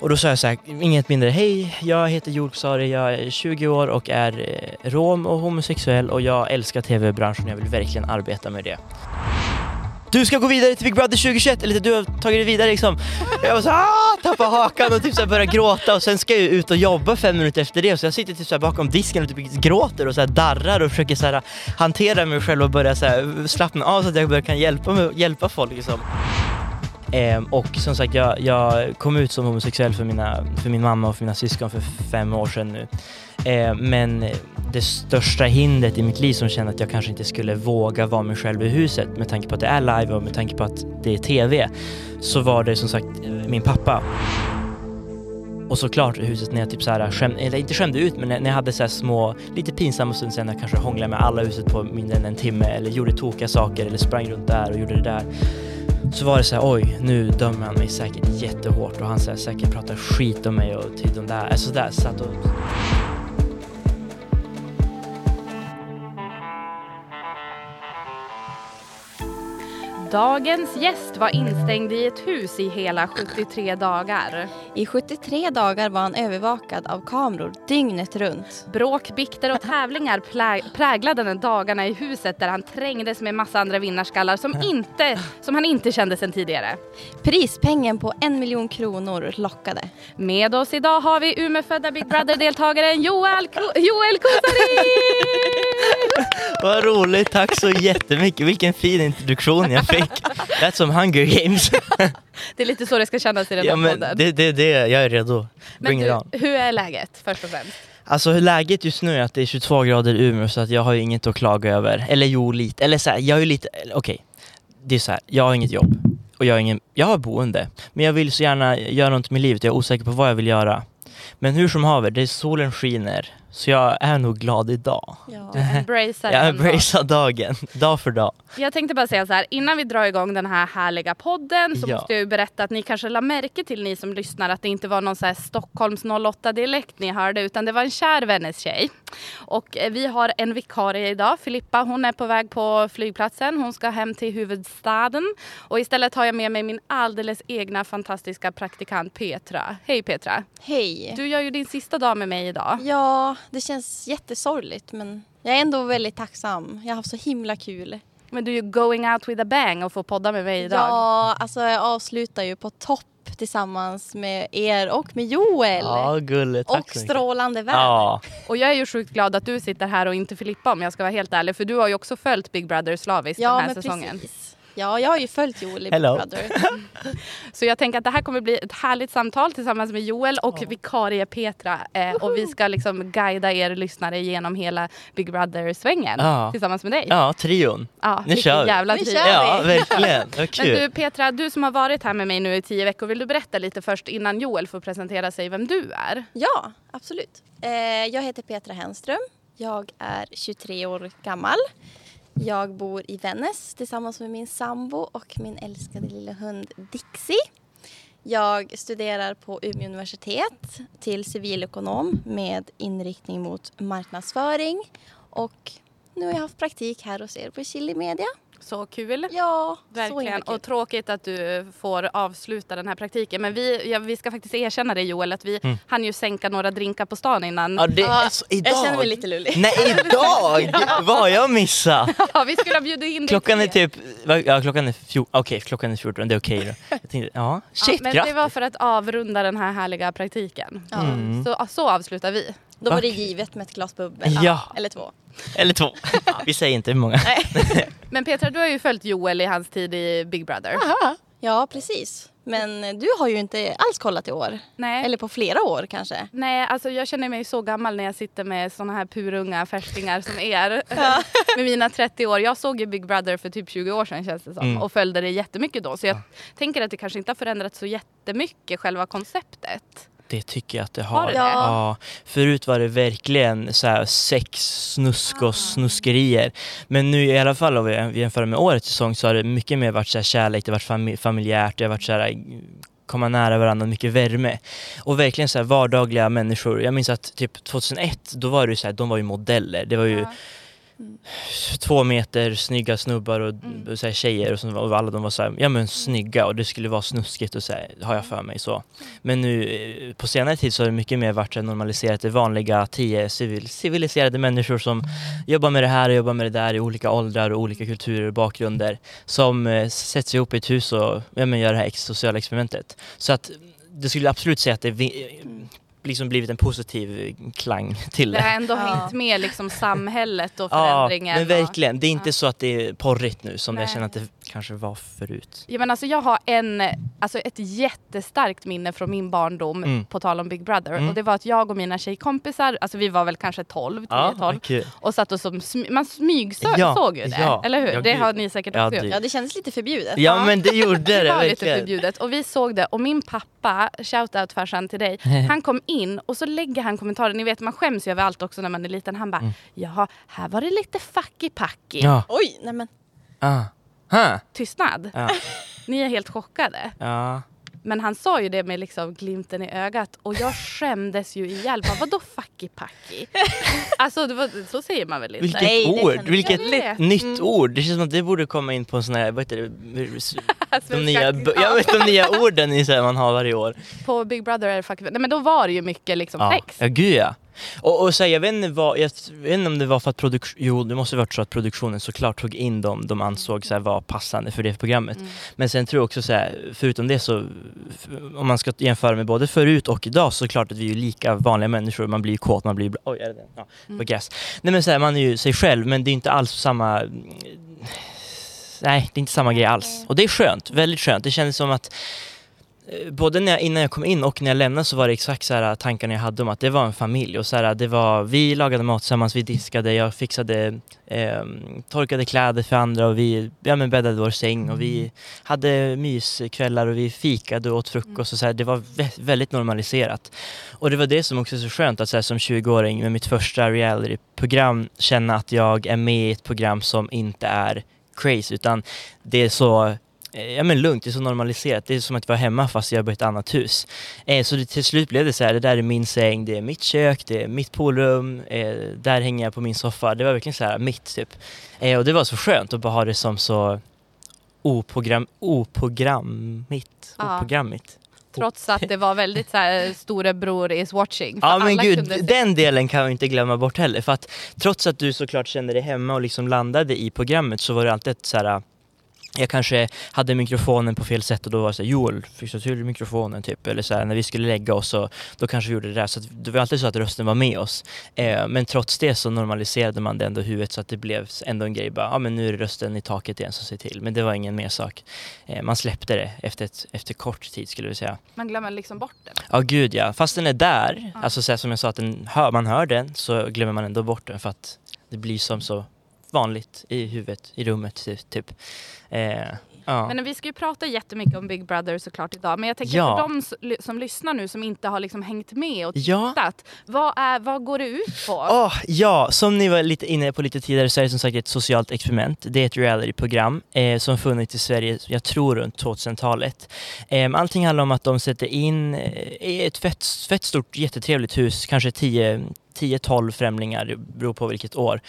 Och då sa jag så här, inget mindre, hej, jag heter Joel jag är 20 år och är eh, rom och homosexuell och jag älskar tv-branschen, jag vill verkligen arbeta med det. Du ska gå vidare till Big Brother 2021, eller du har tagit dig vidare liksom. Jag var så ah, tappade hakan och typ så här började gråta och sen ska jag ju ut och jobba fem minuter efter det så jag sitter typ så här bakom disken och typ gråter och så här darrar och försöker så här hantera mig själv och börja så här slappna av så att jag kan hjälpa, mig, hjälpa folk liksom. Ehm, och som sagt, jag, jag, kom ut som homosexuell för, mina, för min mamma och för mina syskon för fem år sedan nu. Ehm, men det största hindret i mitt liv som kände att jag kanske inte skulle våga vara mig själv i huset med tanke på att det är live och med tanke på att det är TV, så var det som sagt eh, min pappa. Och såklart huset när jag typ så här eh, skäm, eller inte skämde ut men när jag hade så här små, lite pinsamma stunder sen när jag kanske hånglade med alla i huset på mindre än en timme eller gjorde tokiga saker eller sprang runt där och gjorde det där så var det så här, oj, nu dömer han mig säkert jättehårt. Och han så här, säkert pratar skit om mig och till de där, alltså där satt och Dagens gäst var instängd i ett hus i hela 73 dagar. I 73 dagar var han övervakad av kameror dygnet runt. Bråk, bikter och tävlingar präglade den dagarna i huset där han trängdes med massa andra vinnarskallar som, inte, som han inte kände sedan tidigare. Prispengen på en miljon kronor lockade. Med oss idag har vi Umeåfödda Big Brother-deltagaren Joel, Joel Kosari! Vad roligt, tack så jättemycket. Vilken fin introduktion jag fick. Lät som Hunger Games. det är lite så det ska kännas i den här ja, podden. Det, det, det, jag är redo. Bring men du, hur är läget först och främst? Alltså läget just nu är att det är 22 grader i Umeå så att jag har inget att klaga över. Eller jo, lite. Eller så här, jag är lite, okej. Okay. Det är så här, jag har inget jobb. Och jag har, ingen, jag har boende. Men jag vill så gärna göra något med livet. Jag är osäker på vad jag vill göra. Men hur som haver, det är solen skiner. Så jag är nog glad idag. Ja, embracear jag embracear dagen, dag för dag. Jag tänkte bara säga så här, innan vi drar igång den här härliga podden så ja. måste jag ju berätta att ni kanske la märke till ni som lyssnar att det inte var någon så här Stockholms 08 dialekt ni hörde utan det var en kär vännes tjej. Och eh, vi har en vikarie idag, Filippa. Hon är på väg på flygplatsen. Hon ska hem till huvudstaden och istället har jag med mig min alldeles egna fantastiska praktikant Petra. Hej Petra! Hej! Du gör ju din sista dag med mig idag. Ja, det känns jättesorgligt men jag är ändå väldigt tacksam. Jag har haft så himla kul. Men du är ju going out with a bang och får podda med mig idag. Ja, alltså jag avslutar ju på topp tillsammans med er och med Joel. Ja, gulligt. Och strålande väder. Ja. Och jag är ju sjukt glad att du sitter här och inte Filippa om jag ska vara helt ärlig. För du har ju också följt Big Brother slaviskt ja, den här säsongen. Precis. Ja, jag har ju följt Joel i Big Brother. så jag tänker att det här kommer bli ett härligt samtal tillsammans med Joel och oh. vikarie Petra. Eh, och vi ska liksom guida er lyssnare genom hela Big Brother-svängen ja. tillsammans med dig. Ja, trion. Ja, nu kör vi. jävla trio. Ja, verkligen. Men du Petra, du som har varit här med mig nu i tio veckor, vill du berätta lite först innan Joel får presentera sig vem du är? Ja, absolut. Eh, jag heter Petra Henström. Jag är 23 år gammal. Jag bor i Vännäs tillsammans med min sambo och min älskade lilla hund Dixie. Jag studerar på Umeå universitet till civilekonom med inriktning mot marknadsföring och nu har jag haft praktik här hos er på Chili Media. Så kul! Ja, Verkligen. Och tråkigt att du får avsluta den här praktiken. Men vi, ja, vi ska faktiskt erkänna det Joel, att vi mm. hann ju sänka några drinkar på stan innan. Ja, det är så, idag? Jag känner mig lite lullig. Nej, idag? ja. Vad har jag missat? ja, vi skulle ha bjudit in dig Klockan är typ, ja klockan är 14, okej okay, klockan är 14, det är okej okay då. Jag tänkte, ja, shit, ja, Men grattis. det var för att avrunda den här härliga praktiken. Mm. Så, så avslutar vi. Då var det givet med ett glas bubbel. Ja. Eller två. Eller två. Vi säger inte hur många. Men Petra, du har ju följt Joel i hans tid i Big Brother. Aha. Ja, precis. Men du har ju inte alls kollat i år. Nej. Eller på flera år kanske. Nej, alltså jag känner mig så gammal när jag sitter med såna här purunga färstingar som er. med mina 30 år. Jag såg ju Big Brother för typ 20 år sedan känns det som. Mm. Och följde det jättemycket då. Så jag ja. tänker att det kanske inte har förändrats så jättemycket själva konceptet. Det tycker jag att det har. har det? Ja. Förut var det verkligen så sex, snusk och ah. snuskerier. Men nu i alla fall om vi jämför med årets säsong så har det mycket mer varit så kärlek, det har varit familjärt, det har varit så här komma nära varandra, mycket värme. Och verkligen så här vardagliga människor. Jag minns att typ 2001, då var det så här, de var ju modeller. Det var ju ja två meter snygga snubbar och, Mm. och så här, tjejer och, så, och alla de var så här, ja men snygga och det skulle vara snuskigt och så här, har jag för mig så. Men nu eh, på senare tid så har det mycket mer varit normaliserat det vanliga tio civil, civiliserade människor som jobbar med det här och jobbar med det där i olika åldrar och olika kulturer och bakgrunder som eh, sätts ihop i ett hus och ja, men gör det här ex- sociala experimentet. Så att det skulle absolut säga att det vi, liksom blivit en positiv klang till Det det. har ändå Ja. hängt med liksom samhället och Ja, förändringen. men och- verkligen. Det är inte Ja. så att det är porrigt nu som jag Nej. känner att det kanske var förut. Ja, men alltså jag har en, alltså ett jättestarkt minne från min barndom, Mm. på tal om Big Brother. Mm. Och det var att jag och mina tjejkompisar, alltså vi var väl kanske 12, 10-12, kul. och satt och som, man smygsåg Ja, såg ju det, ja. eller hur? Ja, det har ni säkert Ja, också gjort. Ja, det kändes lite förbjudet. Ja men det gjorde det, Det var lite verkligen. förbjudet och vi såg det och min pappa, shoutout farsan till dig, han kom in och så lägger han kommentarer, ni vet man skäms ju över allt också när man är liten, han bara Mm. jaha, här var det lite fucky packy. Ja. Oj, nej men. Ah. Ha. Tystnad. Ja. Ni är helt chockade. Ja. Men han sa ju det med liksom glimten i ögat och jag skämdes ju ihjäl. Bara, Vadå fucky packy? alltså det var, så säger man väl inte? Vilket Nej, ord, vilket nytt Mm. ord. Det känns som att det borde komma in på en sån här, vad heter det, de Svenska- nya, jag vet de nya orden i så här man har varje år. På Big Brother är det fucky Nej men då var det ju mycket liksom Ja, sex. ja gud ja. Och, och så här, jag, vet inte vad, jag vet inte om det var för att produktion, jo det måste varit så att produktionen såklart tog in dem de ansåg så här, var passande för det programmet. Mm. Men sen tror jag också så här, förutom det så, om man ska jämföra med både förut och idag så är det klart att vi är ju lika vanliga människor, man blir ju kåt, man blir, bl- oj är det den? Ja, Mm. gas. Nej men så här, man är ju sig själv men det är inte alls samma, nej det är inte samma grej alls. Och det är skönt, väldigt skönt. Det kändes som att eh, Både när jag, innan jag kom in och när jag lämnade så var det exakt så här tankarna jag hade om att det var en familj och så här, det var, vi lagade mat tillsammans, vi diskade, jag fixade eh, torkade kläder för andra och vi ja, men bäddade vår säng och vi hade myskvällar och vi fikade och åt frukost och så här, det var vä- väldigt normaliserat. Och det var det som också är så skönt att så här, som 20-åring med mitt första reality-program känna att jag är med i ett program som inte är crazy utan det är så eh, Ja men lugnt, det är så normaliserat. Det är som att vara hemma fast jag bor i ett annat hus. Eh, så det, till slut blev det så här, det där är min säng, det är mitt kök, det är mitt poolrum, eh, där hänger jag på min soffa. Det var verkligen så här mitt typ. Eh, och det var så skönt att bara ha det som så oprogram, oprogrammigt. Ja. Oprogrammigt. Trots att det var väldigt så här, storebror is watching. Ja men gud, se- den delen kan vi inte glömma bort heller. För att trots att du såklart kände dig hemma och liksom landade i programmet så var det alltid ett så här jag kanske hade mikrofonen på fel sätt och då var det såhär Joel, fixa till mikrofonen typ. Eller så här, när vi skulle lägga oss så då kanske vi gjorde det där. Så att det var alltid så att rösten var med oss. Eh, men trots det så normaliserade man det ändå i huvudet så att det blev ändå en grej. Bara, ja men nu är det rösten i taket igen som ser till. Men det var ingen mer sak. Eh, man släppte det efter, ett, efter kort tid skulle vi säga. Man glömmer liksom bort den. Ja gud ja, fast den är där. Ja. Alltså så som jag sa, att den hör, man hör den så glömmer man ändå bort den för att det blir som så vanligt i huvudet, i rummet ty- typ. Eh, ja. Men vi ska ju prata jättemycket om Big Brother såklart idag. Men jag tänker Ja. för de som lyssnar nu som inte har liksom hängt med och ja. tittat. Vad, är, vad går det ut på? Åh, ja, som ni var lite inne på lite tidigare så är det som sagt ett socialt experiment. Det är ett realityprogram eh, som funnits i Sverige, jag tror runt 2000-talet. Eh, allting handlar om att de sätter in eh, i ett fett, fett stort jättetrevligt hus, kanske 10 10-12 främlingar, det beror på vilket år.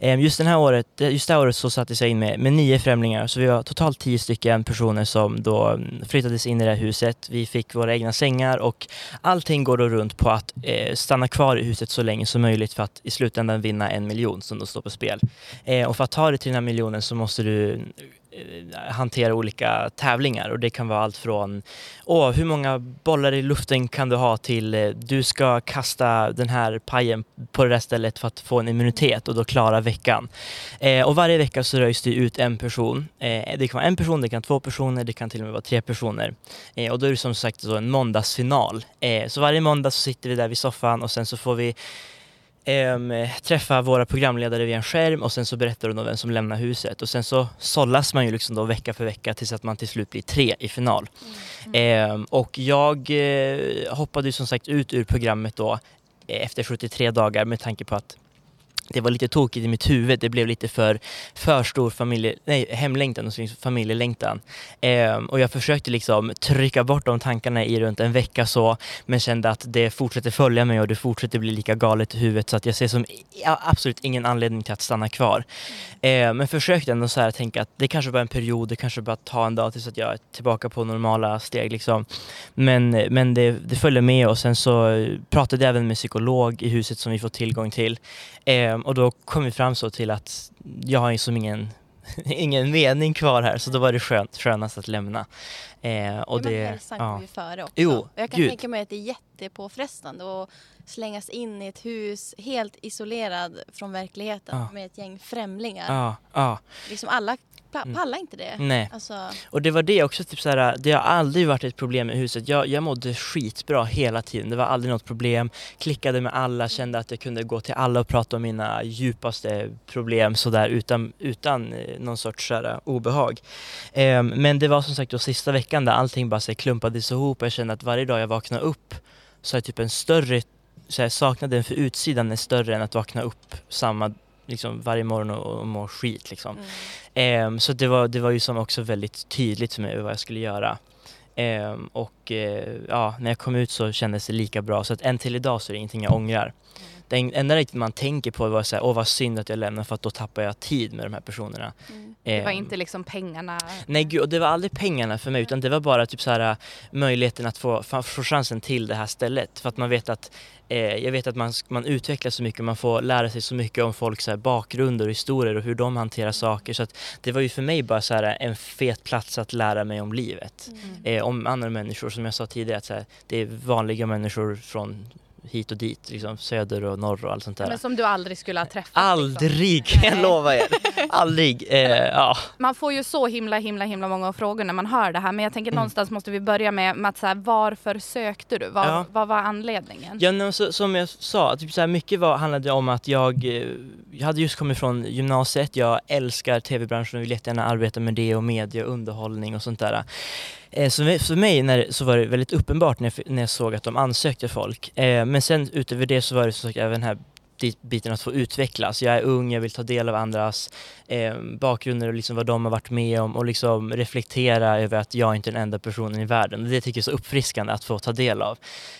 Ehm, just, den här året, eh, just det här året så sattes jag in med, med nio främlingar, så vi var totalt 10 stycken personer som då mm, flyttades in i det här huset. Vi fick våra egna sängar och allting går då runt på att eh, stanna kvar i huset så länge som möjligt för att i slutändan vinna en miljon som då står på spel. Eh, och för att ta dig till den här miljonen så måste du Eh, hantera olika tävlingar och det kan vara allt från åh, hur många bollar i luften kan du ha till eh, du ska kasta den här pajen på det där stället för att få en immunitet och då klara veckan. Eh, och varje vecka så röjs det ut en person. Eh, det kan vara en person, det kan vara två personer, det kan till och med vara tre personer. Eh, och då är det som sagt så en måndagsfinal. Eh, så varje måndag så sitter vi där vid soffan och sen så får vi ehm, träffa våra programledare via en skärm och sen så berättar de vem som lämnar huset och sen så sållas man ju liksom då vecka för vecka tills att man till slut blir tre i final. Ehm, och jag eh, hoppade ju som sagt ut ur programmet då eh, efter 73 dagar med tanke på att det var lite tokigt i mitt huvud. Det blev lite för, för stor familje, nej, hemlängtan och familjelängtan. Ehm, och jag försökte liksom trycka bort de tankarna i runt en vecka så, men kände att det fortsätter följa mig och det fortsätter bli lika galet i huvudet så att jag ser som absolut ingen anledning till att stanna kvar. Ehm, men försökte ändå så här tänka att det kanske var en period, det kanske bara tar en dag tills att jag är tillbaka på normala steg liksom. Men, men det, det följde med och sen så pratade jag även med psykolog i huset som vi får tillgång till. Ehm, och då kom vi fram så till att jag har liksom ingen, ingen mening kvar här så då var det skönt, skönast att lämna. Eh, och ja, det, hälsan ja. ju före också. Jo, jag kan Gud. tänka mig att det är jättepåfrestande att slängas in i ett hus helt isolerad från verkligheten ja. med ett gäng främlingar. Ja, ja. Liksom alla. Pallar inte det. Nej. Alltså... Och det var det också, typ såhär, det har aldrig varit ett problem i huset. Jag, jag mådde skitbra hela tiden. Det var aldrig något problem. Klickade med alla, kände att jag kunde gå till alla och prata om mina djupaste problem sådär utan, utan eh, någon sorts såhär, obehag. Um, men det var som sagt då sista veckan där allting bara så klumpades ihop och jag kände att varje dag jag vaknade upp så är typ en större, så här, saknaden för utsidan är större än att vakna upp samma liksom varje morgon och, och må skit liksom. Mm. Um, så det var, det var ju som också väldigt tydligt för mig vad jag skulle göra. Um, och uh, ja, när jag kom ut så kändes det lika bra så att än till idag så är det ingenting jag ångrar. Mm. Det enda man tänker på var såhär, åh vad synd att jag lämnar för att då tappar jag tid med de här personerna. Mm. Det var um, inte liksom pengarna? Nej gud, och det var aldrig pengarna för mig utan det var bara typ så här möjligheten att få, få chansen till det här stället. För att man vet att eh, jag vet att man, man utvecklas så mycket, man får lära sig så mycket om folks så här, bakgrunder och historier och hur de hanterar saker. Så det var ju för mig bara så här, en fet plats att lära mig om livet. Mm. Eh, om andra människor, som jag sa tidigare, att så här, det är vanliga människor från hit och dit, liksom söder och norr och allt sånt där. Men som du aldrig skulle ha träffat? Aldrig, liksom. jag lovar er! aldrig! Eh, ja. Man får ju så himla himla himla många frågor när man hör det här men jag tänker mm. någonstans måste vi börja med, med att så här, varför sökte du? Var, ja. Vad var anledningen? Ja, no, så, som jag sa, typ så här, mycket var, handlade om att jag, eh, jag hade just kommit från gymnasiet, jag älskar tv-branschen och vill jättegärna arbeta med det och media och underhållning och sånt där. Eh, så för mig när, så var det väldigt uppenbart när jag, när jag såg att de ansökte folk. Eh, men sen utöver det så var det så sagt även här biten att få utvecklas. Jag är ung, jag vill ta del av andras eh, bakgrunder och liksom vad de har varit med om och liksom reflektera över att jag inte är den enda personen i världen. Det tycker jag är så uppfriskande att få ta del av.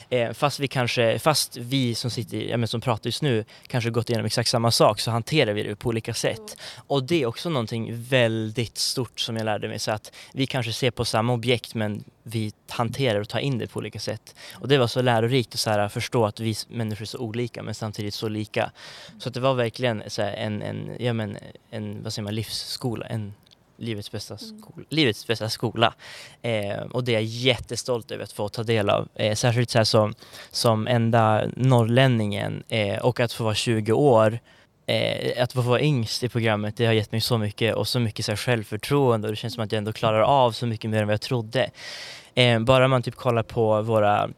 Eh, fast vi kanske, fast vi som sitter, ja, men som pratar just nu, kanske gått igenom exakt samma sak så hanterar vi det på olika sätt. Mm. Och det är också någonting väldigt stort som jag lärde mig så att vi kanske ser på samma objekt men vi hanterar och tar in det på olika sätt. Och det var så lärorikt att så här, förstå att vi människor är så olika men samtidigt så lika. Så att det var verkligen så här, en, en, ja, men, en vad säger man, livsskola, en livets bästa skola. Mm. Livets bästa skola. Eh, och det är jag jättestolt över att få ta del av. Eh, särskilt så som, som enda norrlänningen eh, och att få vara 20 år eh, att få vara yngst i programmet det har gett mig så mycket och så mycket så här, självförtroende och det känns som att jag ändå klarar av så mycket mer än vad jag trodde. Eh, bara man typ kollar på våra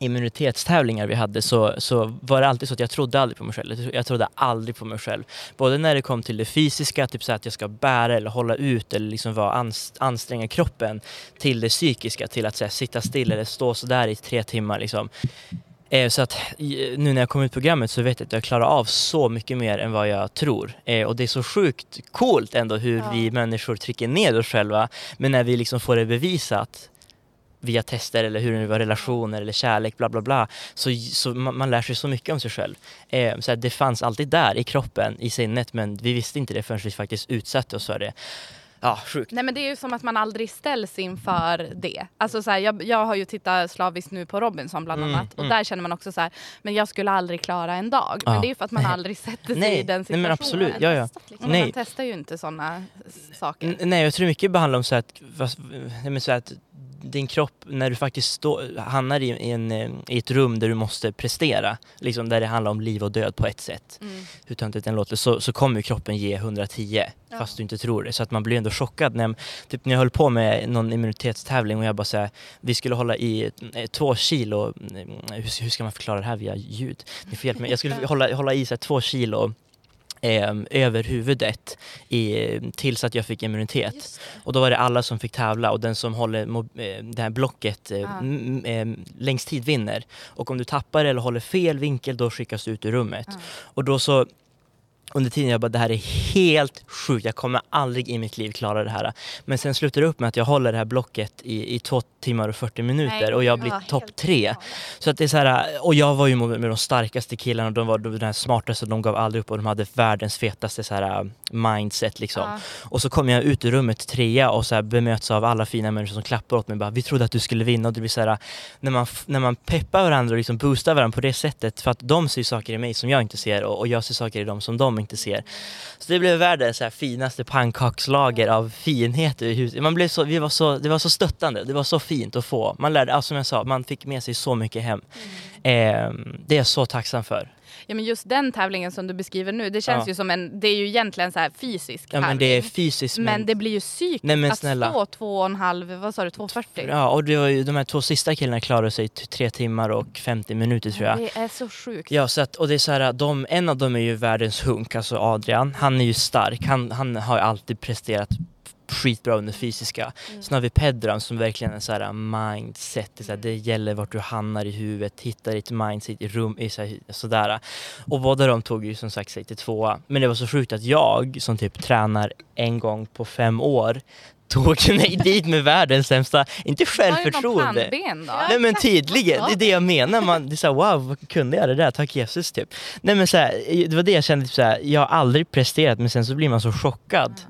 immunitetstävlingar vi hade så, så var det alltid så att jag trodde aldrig på mig själv. Jag trodde aldrig på mig själv. Både när det kom till det fysiska, typ så att jag ska bära eller hålla ut eller liksom vara anstränga kroppen, till det psykiska, till att här, sitta still eller stå sådär i tre timmar liksom. Eh, så att nu när jag kom ut programmet så vet jag att jag klarar av så mycket mer än vad jag tror. Eh, och det är så sjukt coolt ändå hur ja. vi människor trycker ner oss själva. Men när vi liksom får det bevisat via tester eller hur det nu var, relationer eller kärlek, bla bla bla. Så, så man, man lär sig så mycket om sig själv. Eh, så det fanns alltid där i kroppen, i sinnet, men vi visste inte det förrän vi faktiskt utsatte oss för det. Ja, sjukt. Nej men det är ju som att man aldrig ställs inför det. Alltså så här, jag, jag har ju tittat slaviskt nu på Robinson bland mm, annat och mm. där känner man också så här, men jag skulle aldrig klara en dag. Ja. Men det är ju för att man aldrig sätter sig nej, i den situationen. Nej men absolut, ja ja. Liksom. Nej. Man testar ju inte sådana saker. N nej jag tror mycket behandlar om så att, så att din kropp, när du faktiskt stå, hamnar i, en, eh, i ett rum där du måste prestera, liksom där det handlar om liv och död på ett sätt, mm. hur töntigt den låter, så, så kommer kroppen ge 110 ja. fast du inte tror det. Så att man blir ändå chockad när, typ när jag höll på med någon immunitetstävling och jag bara säger vi skulle hålla i eh, två kilo, mm, hur, hur ska man förklara det här via ljud? Ni får hjälpa mig. Jag skulle hålla, hålla i så här, två kilo eh, över huvudet i, tills att jag fick immunitet. Och då var det alla som fick tävla och den som håller eh, det här blocket eh, ah. längst tid vinner. Och om du tappar eller håller fel vinkel då skickas du ut ur rummet. Ah. Och då så under tiden jag bara det här är helt sjukt, jag kommer aldrig i mitt liv klara det här. Men sen slutar det upp med att jag håller det här blocket i, i två timmar och 40 minuter Nej, och jag ja, blir topp tre. Så att det är så här, och jag var ju med med de starkaste killarna och de var de här smartaste de gav aldrig upp och de hade världens fetaste så här äh, mindset liksom. Ja. Och så kommer jag ut ur rummet trea och så här bemöts av alla fina människor som klappar åt mig bara vi trodde att du skulle vinna och det blir så här när man, när man peppar varandra och liksom boostar varandra på det sättet för att de ser saker i mig som jag inte ser och, och jag ser saker i dem som de inte ser. Så det blev världens så här finaste pannkakslager av finhet i huset. Man blev så, vi var så, det var så stöttande, det var så fint att få. Man lärde, alltså som jag sa, man fick med sig så mycket hem. Eh, det är jag så tacksam för. Ja men just den tävlingen som du beskriver nu, det känns Ja. ju som en, det är ju egentligen så här fysisk Ja men det är fysiskt Men det blir ju psykiskt Nej, men att snälla. stå två och en halv, vad sa du, 2.40? Ja, och det var ju, de här två sista killarna klarade sig tre timmar och 50 minuter tror jag. Det är så sjukt. Ja, så att, och det är så här, de, en av dem är ju världens hunk, alltså Adrian. Han är ju stark, han, han har ju alltid presterat skitbra under fysiska. Sen har vi Pedran som verkligen är så här mindset, det, så här, det gäller vart du hamnar i huvudet, hitta ditt mindset i rum, i så här, sådär. Och båda de tog ju som sagt sig till tvåa. Men det var så sjukt att jag som typ tränar en gång på fem år tog mig dit med världens sämsta, inte självförtroende. Nej men tydligen, det är det jag menar. Man, det är såhär, wow, vad kunde jag det där? Tack Jesus typ. Nej men så här, det var det jag kände, typ, så här, jag har aldrig presterat men sen så blir man så chockad.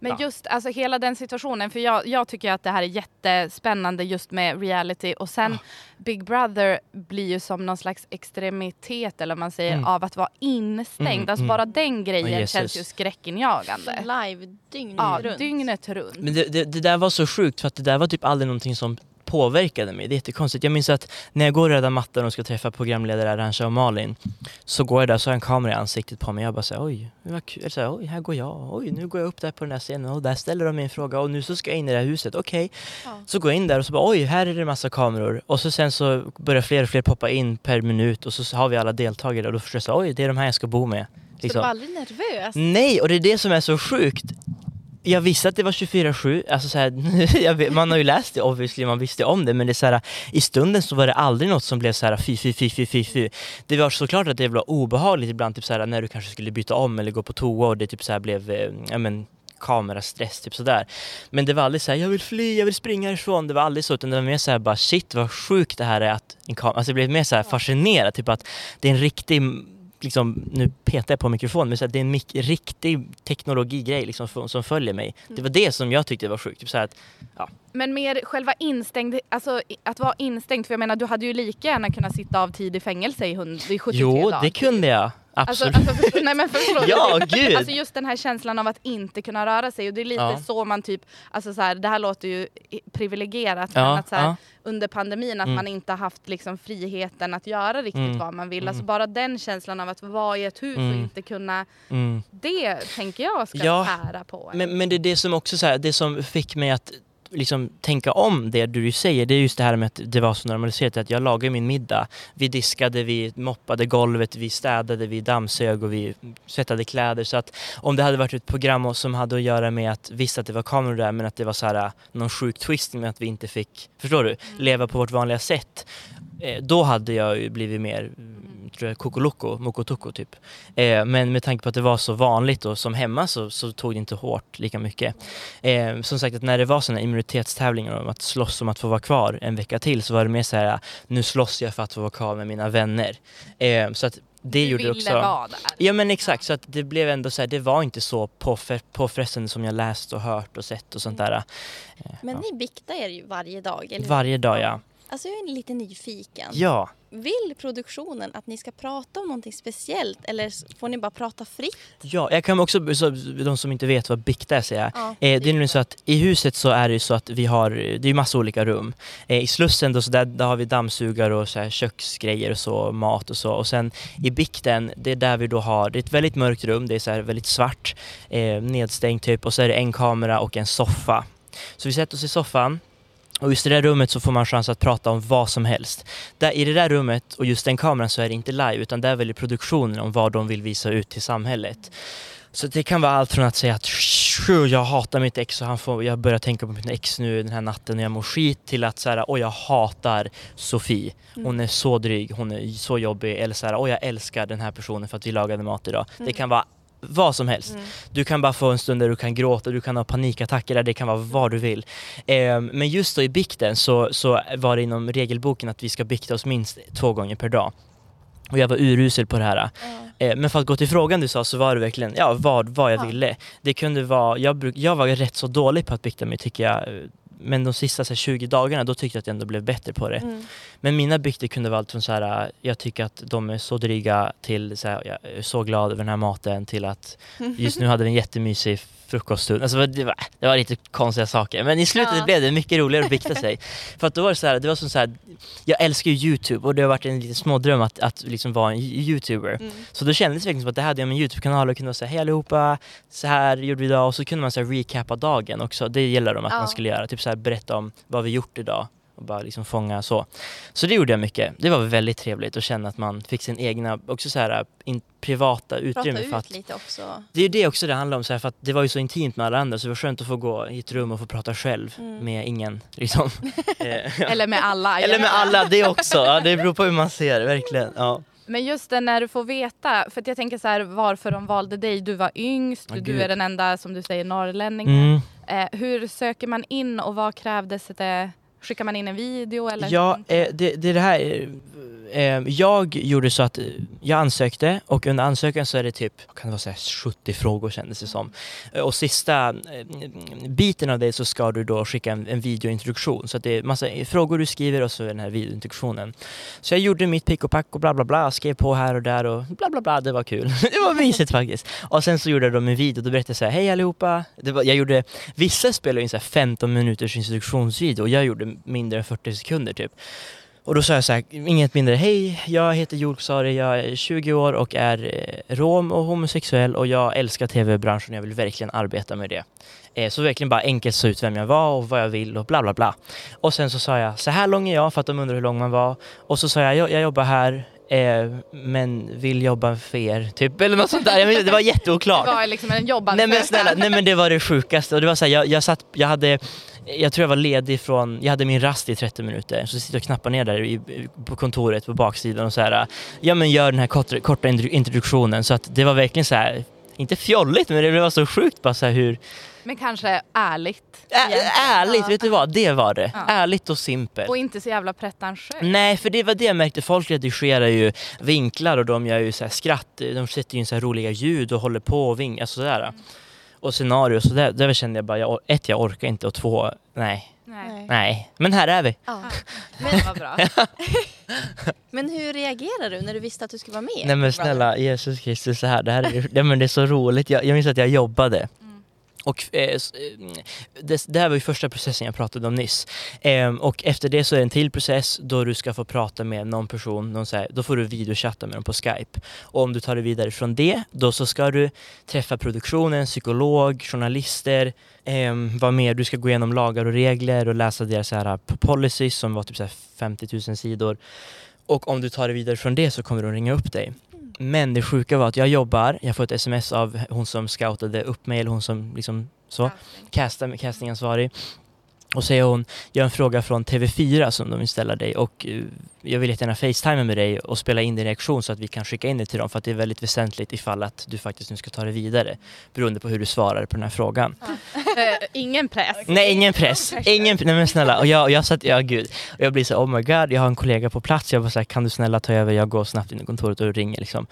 Men Ja. just alltså hela den situationen, för jag, jag tycker att det här är jättespännande just med reality och sen Big Brother blir ju som någon slags extremitet eller man säger Mm. av att vara instängd. Mm, alltså mm. bara den grejen Jesus. känns ju skräckinjagande. Live dygnet Ja, runt. dygnet runt. Men det, det, det där var så sjukt för att det där var typ aldrig någonting som påverkade mig. Det är jättekonstigt. Jag minns att när jag går och räddar mattan och ska träffa programledare Arantxa och Malin så går jag där så har jag en kamera i ansiktet på mig. Jag bara säger oj, vad kul. Så här, oj, här går jag. Oj, nu går jag upp där på den här scenen och där ställer de mig en fråga och nu så ska jag in i det här huset. Okej. Ja. Så går jag in där och så bara oj, här är det massa kameror. Och så sen så börjar fler och fler poppa in per minut och så har vi alla deltagare och då förstår jag så oj, det är de här jag ska bo med. Så Liksom. du var aldrig nervös? Nej, och det är det som är så sjukt. Jag visste att det var 24-7, alltså så här, man har ju läst det obviously, man visste om det men det är så här, i stunden så var det aldrig något som blev så här fy, fy, fy, fy, fy, fy. Det var såklart att det var obehagligt ibland, typ så här, när du kanske skulle byta om eller gå på toa och det typ så här blev, eh, ja men kamerastress, typ sådär. Men det var aldrig så här, jag vill fly, jag vill springa härifrån. Det var aldrig så, utan det var mer så här, bara shit vad sjukt det här är att en kamera, alltså jag blev mer så här fascinerad, typ att det är en riktig liksom, nu petar jag på mikrofonen, men så att det är en mik- riktig teknologigrej liksom, f- som följer mig. Det var det som jag tyckte var sjukt. Typ så här att, Men mer själva instängd, alltså att vara instängd, för jag menar du hade ju lika gärna kunnat sitta av tid i fängelse i, hund, i 73 jo, dagar. det kunde jag. Alltså, Absolut. alltså, förstår, nej men du? Ja, gud. Alltså just den här känslan av att inte kunna röra sig och det är lite Ja. så man typ, alltså så här, det här låter ju privilegierat Ja, men att så här, ja. under pandemin att Mm. man inte har haft liksom friheten att göra riktigt Mm, vad man vill. mm. Alltså bara den känslan av att vara i ett hus och Mm. inte kunna, Mm. det tänker jag ska Ja, tära på en. Men, men det är det som också så här, det som fick mig att liksom tänka om det du säger, det är just det här med att det var så normaliserat att jag lagade min middag. Vi diskade, vi moppade golvet, vi städade, vi dammsög och vi tvättade kläder. Så att om det hade varit ett program som hade att göra med att visst att det var kameror där men att det var så här någon sjuk twist med att vi inte fick, förstår du, leva på vårt vanliga sätt. Eh, då hade jag ju blivit mer, mm, tror jag, kokoloko, mokotoko typ. Eh, men med tanke på att det var så vanligt och som hemma så, så tog det inte hårt lika mycket. Eh, som sagt att när det var sådana immunitetstävlingar om att slåss om att få vara kvar en vecka till så var det mer så här nu slåss jag för att få vara kvar med mina vänner. Eh, så att det du gjorde ville också... vara där. Ja men exakt, så att det blev ändå så här, det var inte så påfre- påfrestande som jag läst och hört och sett och sånt där. Eh, Men ja. ni biktar er ju varje dag, eller hur? Varje dag ja. Alltså jag är lite nyfiken. Ja. Vill produktionen att ni ska prata om någonting speciellt eller får ni bara prata fritt? Ja, jag kan också, så, de som inte vet vad bikta är. Ja, Eh, det är nämligen så att i huset så är det så att vi har, det är massa olika rum. Eh, I Slussen då, så där, där har vi dammsugare och så här köksgrejer och så, mat och så. Och sen i bikten, det är där vi då har, det är ett väldigt mörkt rum, det är så här väldigt svart, eh, nedstängt typ och så är det en kamera och en soffa. Så vi sätter oss i soffan och just i det där rummet så får man chans att prata om vad som helst. Där, I det där rummet och just den kameran så är det inte live utan där väljer produktionen om vad de vill visa ut till samhället. Så det kan vara allt från att säga att "Tjo, jag hatar mitt ex och han får, jag börjar tänka på mitt ex nu den här natten när jag mår skit till att så här, oj jag hatar Sofie. Hon är så dryg, hon är så jobbig eller så här, oj jag älskar den här personen för att vi lagade mat idag. Det kan vara vad som helst. Mm. Du kan bara få en stund där du kan gråta, du kan ha panikattacker där, det kan vara vad du vill. Eh, men just då i bikten så, så var det inom regelboken att vi ska bikta oss minst två gånger per dag. Och jag var urusel på det här. Eh, men för att gå till frågan du sa så var det verkligen, ja vad, vad jag Ja. ville. Det kunde vara, jag, bruk, jag var rätt så dålig på att bikta mig tycker jag. Men de sista så här, 20 dagarna då tyckte jag att jag ändå blev bättre på det. Mm. Men mina bikter kunde vara allt från så här, jag tycker att de är så dryga till så här, jag är så glad över den här maten till att just nu hade vi en jättemysig frukoststund. Alltså det var, det var lite konstiga saker men i slutet Ja. blev det mycket roligare att bikta sig. För att då var det så här, det var som så här, jag älskar ju Youtube och det har varit en liten smådröm att, att liksom vara en Youtuber. Mm. Så då kändes det verkligen som att det hade jag min Youtube-kanal och kunde säga hej allihopa, så här gjorde vi idag och så kunde man så här recapa dagen också. Det gäller de att Ja. man skulle göra, typ så här berätta om vad vi gjort idag och bara liksom fånga så. Så det gjorde jag mycket. Det var väldigt trevligt att känna att man fick sin egna, också så här in, privata Prata utrymme för ut att lite också. det är det också det handlar om, så här, för att det var ju så intimt med alla andra så det var skönt att få gå i ett rum och få prata själv Mm. med ingen. Liksom. Eh, Eller med alla. Eller med alla, det också. Ja, det beror på hur man ser det, verkligen. Ja. Men just det när du får veta, för jag tänker så här varför de valde dig. Du var yngst, Ja, du är den enda som du säger norrlänningen. Mm. Eh, hur söker man in och vad krävdes det? Skickar man in en video eller? Ja, eh, det, det är det här. eh, jag gjorde så att eh, jag ansökte och under ansökan så är det typ, kan det vara, så här 70 frågor kändes det som. Eh, Och sista eh, biten av det så ska du då skicka en, en videointroduktion. Så att det är massa frågor du skriver och så den här videointroduktionen. Så jag gjorde mitt pick och pack och bla bla bla, skrev på här och där och bla bla bla, det var kul. det var mysigt faktiskt. Och sen så gjorde jag då en video, då berättade jag så här, hej allihopa. Var, jag gjorde, vissa spelar in så här 15 minuters introduktionsvideo och jag gjorde mindre än 40 sekunder typ. Och då sa jag så här, inget mindre, hej, jag heter Joel Ksari, jag är 20 år och är eh, rom och homosexuell och jag älskar tv-branschen och jag vill verkligen arbeta med det. Eh, så verkligen bara enkelt så ut vem jag var och vad jag vill och bla bla bla. Och sen så sa jag, så här lång är jag för att de undrar hur lång man var. Och så sa jag, jag, jag jobbar här eh, men vill jobba för er, typ. Eller något sånt där. Inte, det var jätteoklart. Det var liksom en jobbande Nej men snälla, nej men det var det sjukaste och det var så här, jag, jag satt, jag hade jag tror jag var ledig från, jag hade min rast i 30 minuter, så sitter jag och knappar ner där i, på kontoret på baksidan och så här, ja men gör den här korta, korta intro- introduktionen så att det var verkligen så här, inte fjolligt men det var så sjukt bara så här hur, Men kanske ärligt. ä, ärligt, Ja. vet du vad, det var det. Ja. Ärligt och simpelt. Och inte så jävla pretentiöst. Nej, för det var det jag märkte. Folk redigerar ju vinklar och de gör ju så här skratt. De sätter ju in så här roliga ljud och håller på och vinkar sådär. Och scenarier så där, där kände jag bara, jag, ett jag orkar inte och två, nej, Nej. nej. Men här är vi. Ja. Men vad bra. Men hur reagerade du när du visste att du skulle vara med? Nej men snälla Jesus Kristus, så här, det här är, ja, men det är så roligt. Jag, jag minns att jag jobbade. Mm. Och eh, eh, det, det här var ju första processen jag pratade om nyss. Eh, och efter det så är det en till process då du ska få prata med någon person, någon så här, då får du videochatta med dem på Skype. Och om du tar det vidare från det, då så ska du träffa produktionen, psykolog, journalister, eh, vad mer, du ska gå igenom lagar och regler och läsa deras här, policies som var typ så här 50 000 sidor. Och om du tar det vidare från det så kommer de ringa upp dig. Men det sjuka var att jag jobbar, jag får ett sms av hon som scoutade upp mig, eller hon som liksom så, casta, castingansvarig. Och säger hon, jag har en fråga från TV4 som de vill ställa dig och eh, jag vill jättegärna facetima med dig och spela in din reaktion så att vi kan skicka in det till dem för att det är väldigt väsentligt ifall att du faktiskt nu ska ta det vidare beroende på hur du svarar på den här frågan. Ingen press. Nej, ingen press. Ingen, nej men snälla. Och jag, och jag satt, ja gud. Och jag blir så oh my god, jag har en kollega på plats. Jag bara så här, kan du snälla ta över? Jag går snabbt in i kontoret och ringer liksom.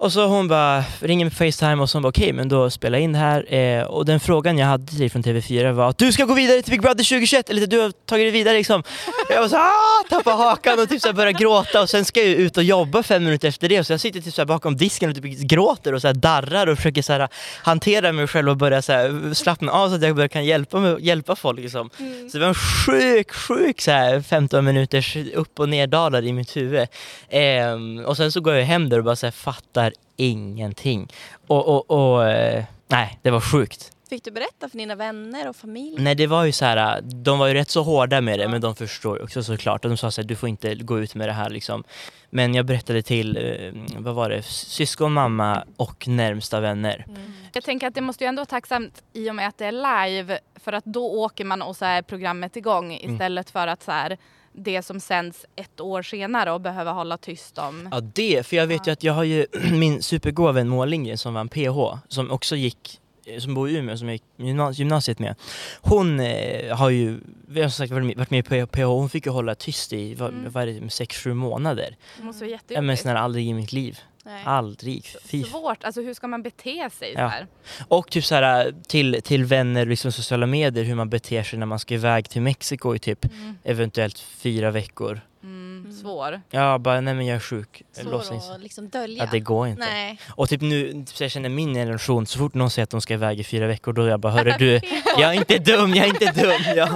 Och så hon bara ringer med Facetime och så hon bara okej men då spela in det här. Eh, och den frågan jag hade till från TV4 var att du ska gå vidare till Big Brother 2021 eller du har tagit dig vidare liksom. Jag var så ah, tappade hakan och typ så här började gråta och sen ska jag ju ut och jobba fem minuter efter det. Så jag sitter typ så bakom disken och typ gråter och så darrar och försöker så här hantera mig själv och börja så slappna av så att jag börjar kan hjälpa, mig, hjälpa folk liksom. Så det var en sjuk, sjuk så här 15 minuters upp och nerdalar i mitt huvud. Ehm, och sen så går jag hem där och bara så här fattar ingenting. Och, och, och eh, nej, det var sjukt. Fick du berätta för dina vänner och familj? Nej det var ju så här, de var ju rätt så hårda med det men de förstår ju också såklart. Och de sa så här, du får inte gå ut med det här liksom. Men jag berättade till, eh, vad var det, syskon, mamma och närmsta vänner. Mm. Jag tänker att det måste ju ändå vara tacksamt i och med att det är live för att då åker man och så är programmet igång Mm. istället för att så här det som sänds ett år senare och behöver hålla tyst om. Ja det, för jag vet ju att jag har ju min supergoda vän Moa Lindgren som vann PH, som också gick som bor i Umeå, som jag gick gymna- gymnasiet med. Hon eh, har ju, vi har sagt varit med, i PH, hon fick ju hålla tyst i, vad, Mm. vad det, 6-7 månader. Det måste vara Ja men jättejobbigt. snälla, aldrig i mitt liv. Nej. Aldrig. Fy Svårt, alltså hur ska man bete sig Ja. här? Och typ så här till, till vänner, liksom sociala medier, hur man beter sig när man ska iväg till Mexiko i typ Mm. eventuellt fyra veckor. Mm, svår. Ja, bara nej men jag är sjuk. Svår att liksom dölja. Ja, det går inte. Nej. Och typ nu, typ jag känner min generation, så fort någon säger att de ska iväg i fyra veckor då är jag bara hörru du, jag är inte dum, jag är inte dum. Ja.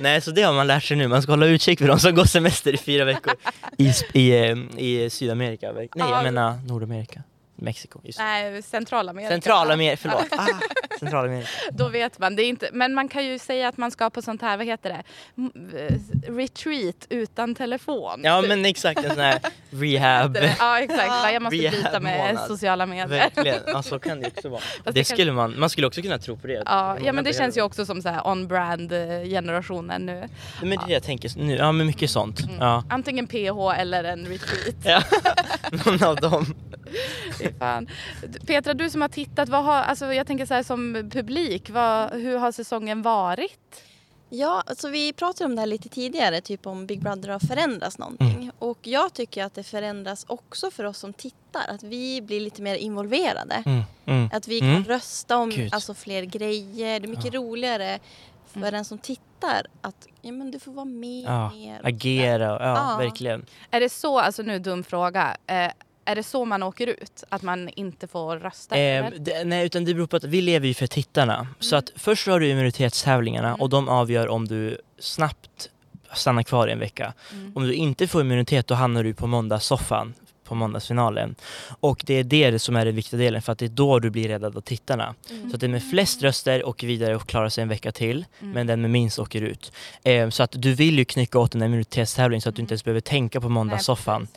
Nej så det har man lärt sig nu, man ska hålla utkik för de som går semester i fyra veckor i, Sp- i, eh, i Sydamerika. Nej Ja. jag menar Nordamerika, Mexiko. Just. Nej, Centralamerika. Centralamerika, förlåt. Ah, Centralamerika. Då vet man. Det är inte, men man kan ju säga att man ska på sånt här, vad heter det? Eh, Retreat utan telefon. Ja men exakt en sån här rehab. Ja exakt, jag måste Rehab med månad. sociala medier. Verkligen, ja, så kan det också vara. det Det skulle man, man skulle också kunna tro på det. Ja, ja men det känns ju också som så här on-brand eh, generationen nu. Nej, Men det är det jag tänker nu, ja men mycket sånt. Mm. Ja. Antingen PH eller en retreat. ja. Någon av dem. Fan. Petra, du som har tittat, vad har, alltså jag tänker så här som publik, vad, hur har säsongen varit? Ja, alltså vi pratade om det här lite tidigare, typ om Big Brother har förändrats någonting. Mm. Och jag tycker att det förändras också för oss som tittar, att vi blir lite mer involverade. Mm, mm. Att vi kan Mm. rösta om Gud. alltså, fler grejer. Det är mycket roligare för Mm. den som tittar att ja, men du får vara med Ja, mer. Agera, ja, Ja. verkligen. Är det så, alltså nu dum fråga, eh, är det så man åker ut? Att man inte får rösta? Eh, det, nej, utan det beror på att vi lever ju för tittarna. Så att först har du immunitetstävlingarna Mm. och de avgör om du snabbt stannar kvar i en vecka. Mm. Om du inte får immunitet då hamnar du på måndagssoffan på måndagsfinalen. Och det är det som är den viktiga delen för att det är då du blir räddad av tittarna. Mm. Så att den med flest röster åker vidare och klarar sig en vecka till. Mm. Men den med minst åker ut. Eh, så att du vill ju knycka åt den här immunitetstävlingen så att du Mm. inte ens behöver tänka på måndagssoffan.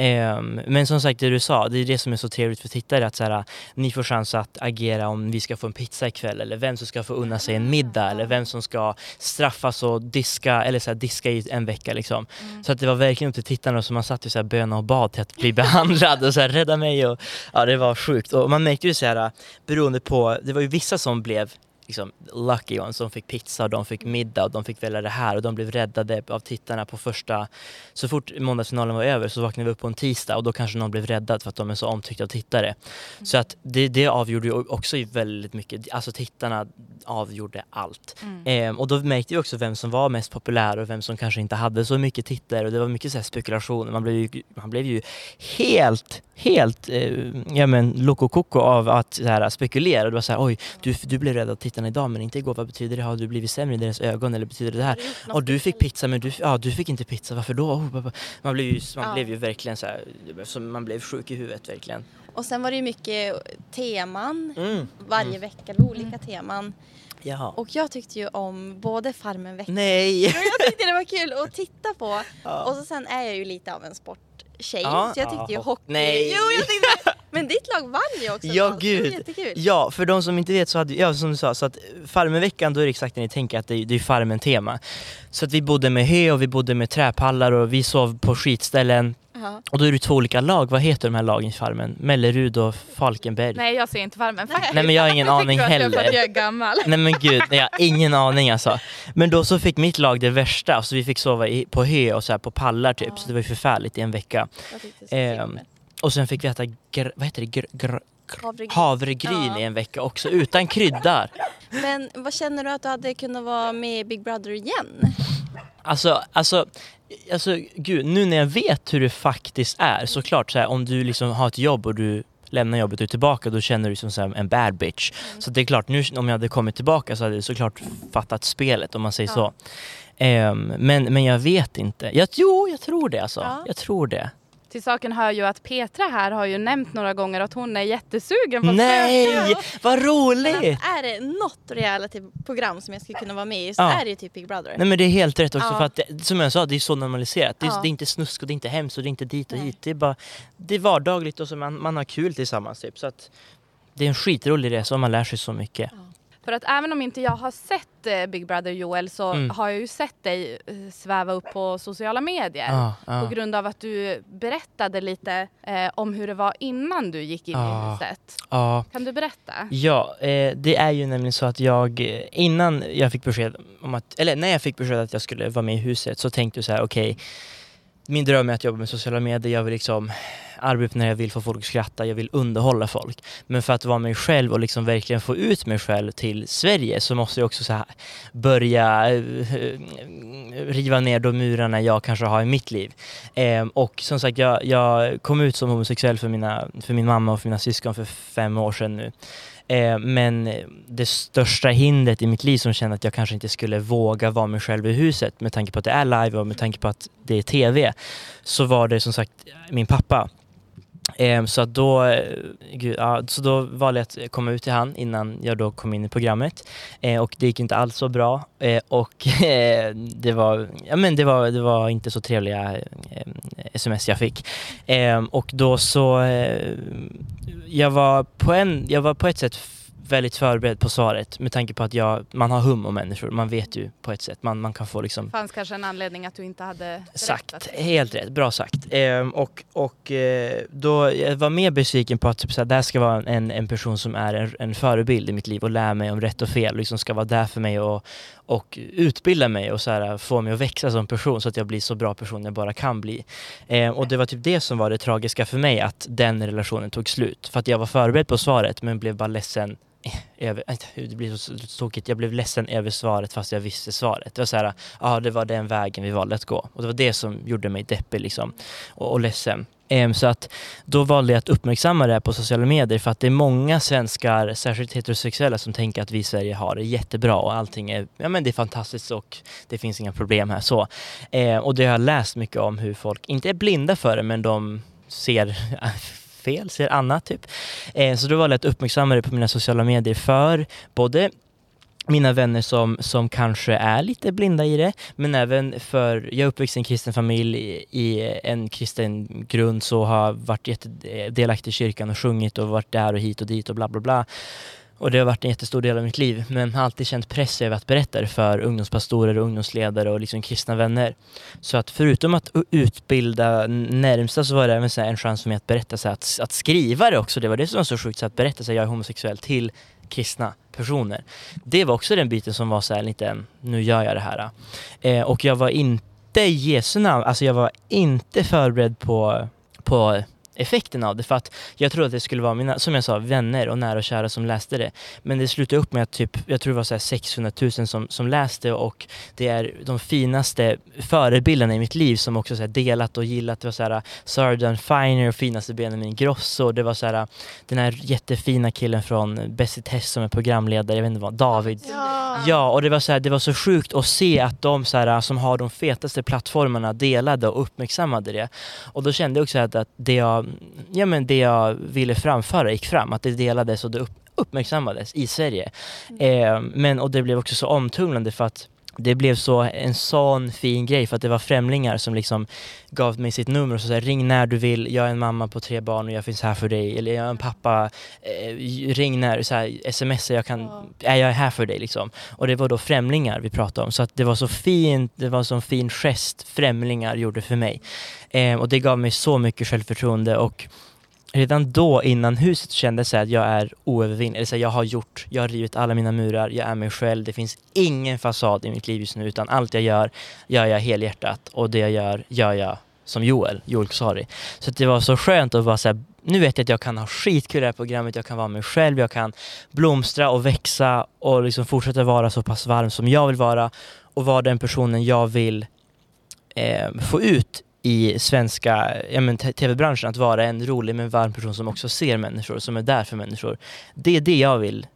Ehm, men som sagt det du sa, det är det som är så trevligt för tittare att så här, ni får chans att agera om vi ska få en pizza ikväll eller vem som ska få unna sig en middag eller vem som ska straffas och diska eller så här, diska i en vecka liksom. Mm. Så att det var verkligen upp till tittarna som man satt i så här böna och bad till att bli behandlad och så här, rädda mig och ja det var sjukt och man märkte ju så här beroende på, det var ju vissa som blev liksom lucky ones, som fick pizza och de fick middag och de fick välja det här och de blev räddade av tittarna på första så fort måndagsfinalen var över så vaknade vi upp på en tisdag och då kanske någon blev räddad för att de är så omtyckta av tittare. Så att det, det avgjorde ju också väldigt mycket, alltså tittarna avgjorde allt. Mm. Ehm, och då märkte vi också vem som var mest populär och vem som kanske inte hade så mycket tittare och det var mycket så här spekulationer. Man blev ju, man blev ju helt, helt, eh, ja men loco coco av att så här, spekulera. Och det var så här, oj, du, du blev rädd av tittarna idag men inte igår. Vad betyder det? Har du blivit sämre i deras ögon eller betyder det här? Gjort något Och du fick pizza men du, ja, du fick inte pizza, varför då? Oh. Man blev ju, man Ja. blev ju verkligen så här, så man blev sjuk i huvudet verkligen. Och sen var det ju mycket teman Mm. varje vecka, det var olika teman. Jaha. Och jag tyckte ju om både Farmen-veckan Nej! Jo, jag tyckte det var kul att titta på. Ja. Och så sen är jag ju lite av en sporttjej. Ja, så jag tyckte ju hockey. nej. Jo, jag tyckte Men ditt lag vann ju också. Ja, Charles. Det var gud. jättekul. Ja, för de som inte vet så hade, ja som du sa, så att Farmen-veckan då är det exakt det ni tänker att det är, det är Farmen-tema. Så att vi bodde med hö och vi bodde med träpallar och vi sov på skitställen. Ja. Och då är det två olika lag, vad heter de här lagen i Farmen? Mellerud och Falkenberg? Nej jag ser inte Farmen faktiskt. Nej, men jag har ingen aning att jag heller. att jag är gammal? Nej men gud, nej, jag har ingen aning alltså. Men då så fick mitt lag det värsta, så vi fick sova i, på hö och så här på pallar typ, Ja. så det var ju förfärligt i en vecka. Synd. Och sen fick vi äta, gr, vad heter det, gr, gr, Havregryn. havregryn Ja. i en vecka också, utan kryddar. Men vad känner du att du hade kunnat vara med i Big Brother igen? Alltså, alltså, alltså gud, nu när jag vet hur det faktiskt är, såklart så här, om du liksom har ett jobb och du lämnar jobbet och är tillbaka, då känner du dig som en bad bitch. Så det är klart, nu om jag hade kommit tillbaka så hade jag såklart fattat spelet om man säger Ja. så. Ehm, men, men jag vet inte. Jag, jo, jag tror det alltså. Ja. Jag tror det. Till saken hör ju att Petra här har ju nämnt några gånger att hon är jättesugen på att Nej, söka. vad roligt! är det något reality-program som jag skulle kunna vara med i så Ja. är det ju typ Big Brother. Nej men det är helt rätt också Ja. för att det, som jag sa, det är så normaliserat. Det är, Ja. det är inte snusk och det är inte hemskt och det är inte dit och Nej. hit. Det är bara, det är vardagligt och så man, man har kul tillsammans typ. Så att det är en skitrolig resa och man lär sig så mycket. För att även om inte jag har sett eh, Big Brother Joel så Mm. har jag ju sett dig eh, sväva upp på sociala medier. Ja, ja. På grund av att du berättade lite eh, om hur det var innan du gick in i Ja. huset. ja. Kan du berätta? Ja, eh, det är ju nämligen så att jag eh, innan jag fick besked om att, eller när jag fick besked att jag skulle vara med i huset så tänkte jag så här, okej, min dröm är att jobba med sociala medier, jag vill liksom arbeta när jag vill få folk att skratta, jag vill underhålla folk. Men för att vara mig själv och liksom verkligen få ut mig själv till Sverige så måste jag också så här börja eh, riva ner de murarna jag kanske har i mitt liv. Ehm, och som sagt, jag, jag kom ut som homosexuell för, mina, för min mamma och för mina syskon för fem år sedan nu. Ehm, men det största hindret i mitt liv som kände att jag kanske inte skulle våga vara mig själv i huset med tanke på att det är live och med tanke på att det är TV så var det som sagt min pappa. Ehm, så att då, eh, gud, ja, så då valde jag att eh, komma ut till han innan jag då kom in i programmet. Eh, och det gick inte alls så bra. Eh, och eh, det, var, ja, men det, var, det var inte så trevliga ehm, sms jag fick. Ehm, och då så, eh, jag, var på en, jag var på ett sätt väldigt förberedd på svaret med tanke på att jag, man har hum om människor. Man vet ju på ett sätt, man, man kan få liksom Det fanns kanske en anledning att du inte hade. Sagt, helt rätt, bra sagt. Ehm, och och eh, då, jag var mer besviken på att typ, såhär, det här ska vara en, en person som är en, en förebild i mitt liv och lär mig om rätt och fel, liksom ska vara där för mig och, och utbilda mig och såhär, få mig att växa som person så att jag blir så bra person jag bara kan bli. Eh, och det var typ det som var det tragiska för mig, att den relationen tog slut. För att jag var förberedd på svaret men blev bara ledsen över, det blir så tokigt, jag blev ledsen över svaret fast jag visste svaret. Det var så här, ja det var den vägen vi valde att gå. Och det var det som gjorde mig deppig liksom och, och ledsen. Ehm, så att då valde jag att uppmärksamma det här på sociala medier för att det är många svenskar, särskilt heterosexuella, som tänker att vi i Sverige har det jättebra och allting är, ja men det är fantastiskt och det finns inga problem här så. Ehm, och det har jag läst mycket om hur folk inte är blinda för det men de ser fel, ser annat typ. Ehm, så då valde jag att uppmärksamma det på mina sociala medier för både mina vänner som, som kanske är lite blinda i det, men även för, jag är uppväxt i en kristen familj i, en kristen grund så har varit jättedelaktig i kyrkan och sjungit och varit där och hit och dit och bla bla bla. Och det har varit en jättestor del av mitt liv, men har alltid känt press över att berätta det för ungdomspastorer och ungdomsledare och liksom kristna vänner. Så att förutom att utbilda närmsta så var det även så här en chans för mig att berätta, så här, att, att skriva det också. Det var det som var så sjukt, så att berätta att jag är homosexuell till kristna personer. Det var också den biten som var så här lite, nu gör jag det här. Eh, och jag var inte i Jesu namn, alltså jag var inte förberedd på, på effekten av det för att jag trodde att det skulle vara mina, som jag sa, vänner och nära och kära som läste det. Men det slutade upp med att typ, jag tror det var så här 600 000 som, som läste och det är de finaste förebilderna i mitt liv som också så delat och gillat. Det var så här Sarah Dawn Finer och finaste Benjamin Grosso. Det var så här den här jättefina killen från Bäst i test som är programledare, jag vet inte vad, David. Ja. Ja, och det var, så här, det var så sjukt att se att de så här, som har de fetaste plattformarna delade och uppmärksammade det. Och då kände jag också att, att det, jag, ja, men det jag ville framföra gick fram, att det delades och det upp, uppmärksammades i Sverige. Eh, men, och det blev också så omtumlande för att det blev så en sån fin grej för att det var främlingar som liksom gav mig sitt nummer och så sa ring när du vill, jag är en mamma på tre barn och jag finns här för dig. Eller jag är en pappa, eh, ring när, så här, smsa, jag kan, är jag är här för dig liksom. Och det var då främlingar vi pratade om. Så att det var så fint, det var en sån fin gest främlingar gjorde för mig. Eh, och det gav mig så mycket självförtroende och redan då innan huset kände jag att jag är oövervinnelig. Jag har gjort, jag har rivit alla mina murar, jag är mig själv. Det finns ingen fasad i mitt liv just nu utan allt jag gör, gör jag helhjärtat och det jag gör, gör jag som Joel, Joel Kosari. Så att det var så skönt att vara så här, nu vet jag att jag kan ha skitkul i det här programmet, jag kan vara mig själv, jag kan blomstra och växa och liksom fortsätta vara så pass varm som jag vill vara och vara den personen jag vill eh, få ut i svenska ja, tv-branschen, att vara en rolig men varm person som också ser människor, som är där för människor. Det är det jag vill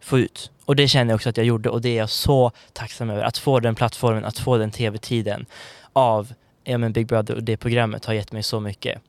få ut. Och det känner jag också att jag gjorde och det är jag så tacksam över. Att få den plattformen, att få den tv-tiden av ja, men Big Brother och det programmet har gett mig så mycket.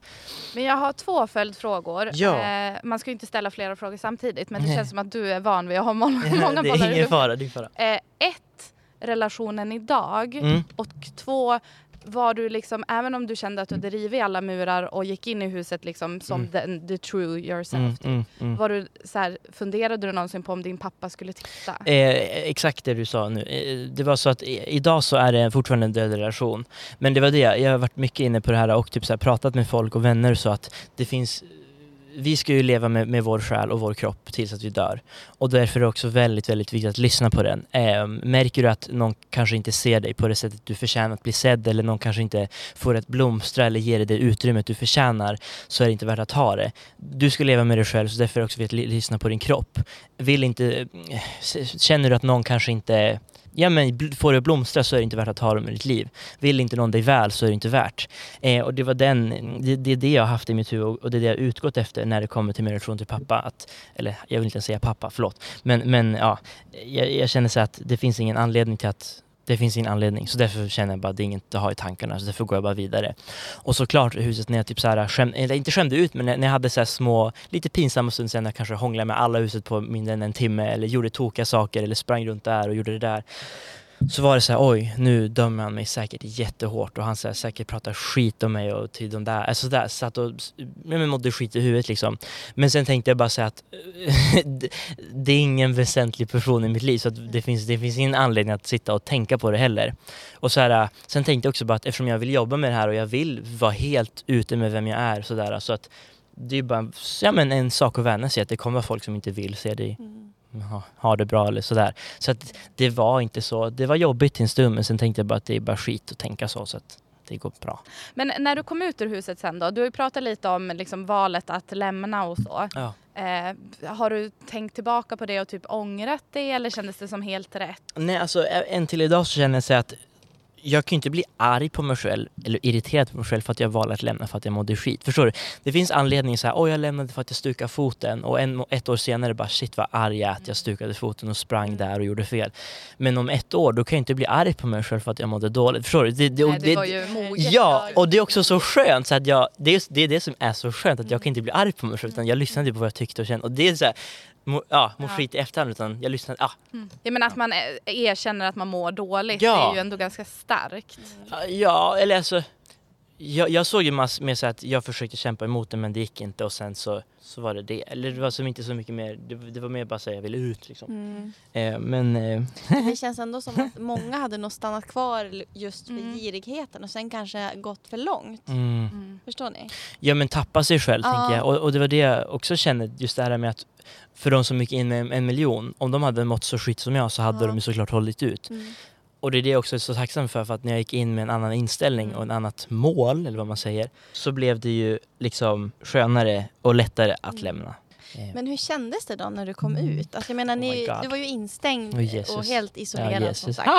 Men jag har två följdfrågor. Ja. Eh, man ska ju inte ställa flera frågor samtidigt men det Nej. känns som att du är van vid att ha många, många det är ingen fara, det är fara. Eh, ett, relationen idag Mm. och två, var du liksom, även om du kände att du hade rivit alla murar och gick in i huset liksom som Mm. the, the true yourself, Mm, typ, mm, mm. var du så här, funderade du någonsin på om din pappa skulle titta? Eh, exakt det du sa nu. Eh, det var så att idag så är det fortfarande en död relation. Men det var det, jag har varit mycket inne på det här och typ så här pratat med folk och vänner så att det finns vi ska ju leva med, med vår själ och vår kropp tills att vi dör. Och därför är det också väldigt, väldigt viktigt att lyssna på den. Eh, märker du att någon kanske inte ser dig på det sättet du förtjänar att bli sedd eller någon kanske inte får ett blomstra eller ger dig det utrymmet du förtjänar så är det inte värt att ha det. Du ska leva med dig själv så därför är det också viktigt att lyssna på din kropp. Vill inte, eh, känner du att någon kanske inte Ja men får det att blomstra så är det inte värt att ha dem i ditt liv. Vill inte någon dig väl så är det inte värt. Eh, och det var den, det, det är det jag har haft i mitt huvud och- och det är det jag har utgått efter när det kommer till min relation till pappa. Att, eller jag vill inte ens säga pappa, förlåt. Men, men ja, jag, jag känner så att det finns ingen anledning till att det finns ingen anledning, så därför känner jag bara att det är inget att ha i tankarna, så därför går jag bara vidare. Och såklart huset när jag typ så här skäm, eller inte skämde ut, men när jag hade så här små, lite pinsamma stunder sen när jag kanske hånglade med alla i huset på mindre än en timme, eller gjorde tokiga saker, eller sprang runt där och gjorde det där. Så var det så här, oj, nu dömer han mig säkert jättehårt och han så här, säkert pratar skit om mig och till de där, alltså där, satt och men mådde skit i huvudet liksom. Men sen tänkte jag bara säga att det- är ingen väsentlig person i mitt liv så att det finns, det finns ingen anledning att sitta och tänka på det heller. Och så här, sen tänkte jag också bara att eftersom jag vill jobba med det här och jag vill vara helt ute med vem jag är sådär, så att det är bara ja, men en sak att vänja sig att det kommer folk som inte vill se dig Mm ha, ha det bra eller sådär. Så att det var inte så, det var jobbigt till en stund men sen tänkte jag bara att det är bara skit att tänka så så att det går bra. Men när du kom ut ur huset sen då, du har ju pratat lite om liksom valet att lämna och så. Ja. Eh, har du tänkt tillbaka på det och typ ångrat det eller kändes det som helt rätt? Nej alltså en till idag så känner jag att jag kan ju inte bli arg på mig själv eller irriterad på mig själv för att jag valde att lämna för att jag mådde skit. Förstår du? Det finns anledningar så här, oj jag lämnade för att jag stukade foten och en, ett år senare bara shit vad arg jag är att jag stukade foten och sprang där och gjorde fel. Men om ett år då kan jag inte bli arg på mig själv för att jag mådde dåligt. Förstår du? Det, det, Nej, det, det var ju moget. Ja, och det är också så skönt så att jag, det är, det är det som är så skönt att jag kan inte bli arg på mig själv utan jag lyssnade på vad jag tyckte och kände och det är så här, må, ja, må Ja. skit i efterhand utan jag lyssnade, ah, Mm. Jag menar att man eh, erkänner att man mår dåligt, Ja. är ju ändå ganska starkt. ja eller alltså jag, jag såg ju mass med så att jag försökte kämpa emot det men det gick inte och sen så, så var det det. Eller det var som inte så mycket mer, det, det var mer bara så jag ville ut liksom. Mm. Eh, men eh, Det känns ändå som att många hade nog stannat kvar just för Mm. girigheten och sen kanske gått för långt. mm. Mm. Förstår ni? Ja men tappa sig själv Ja. tänker jag. Och, och det var det jag också kände, just det här med att för de som gick in med en, en miljon, om de hade mått så skit som jag så hade Ja. de ju såklart hållit ut. Mm. Och det är det jag också är så tacksam för, för att när jag gick in med en annan inställning och ett annat mål, eller vad man säger, så blev det ju liksom skönare och lättare att Mm. lämna. Eh, Men hur kändes det då när du kom ut? Alltså jag menar, Oh ni, du var ju instängd Oh, och helt isolerad Ja, som sagt.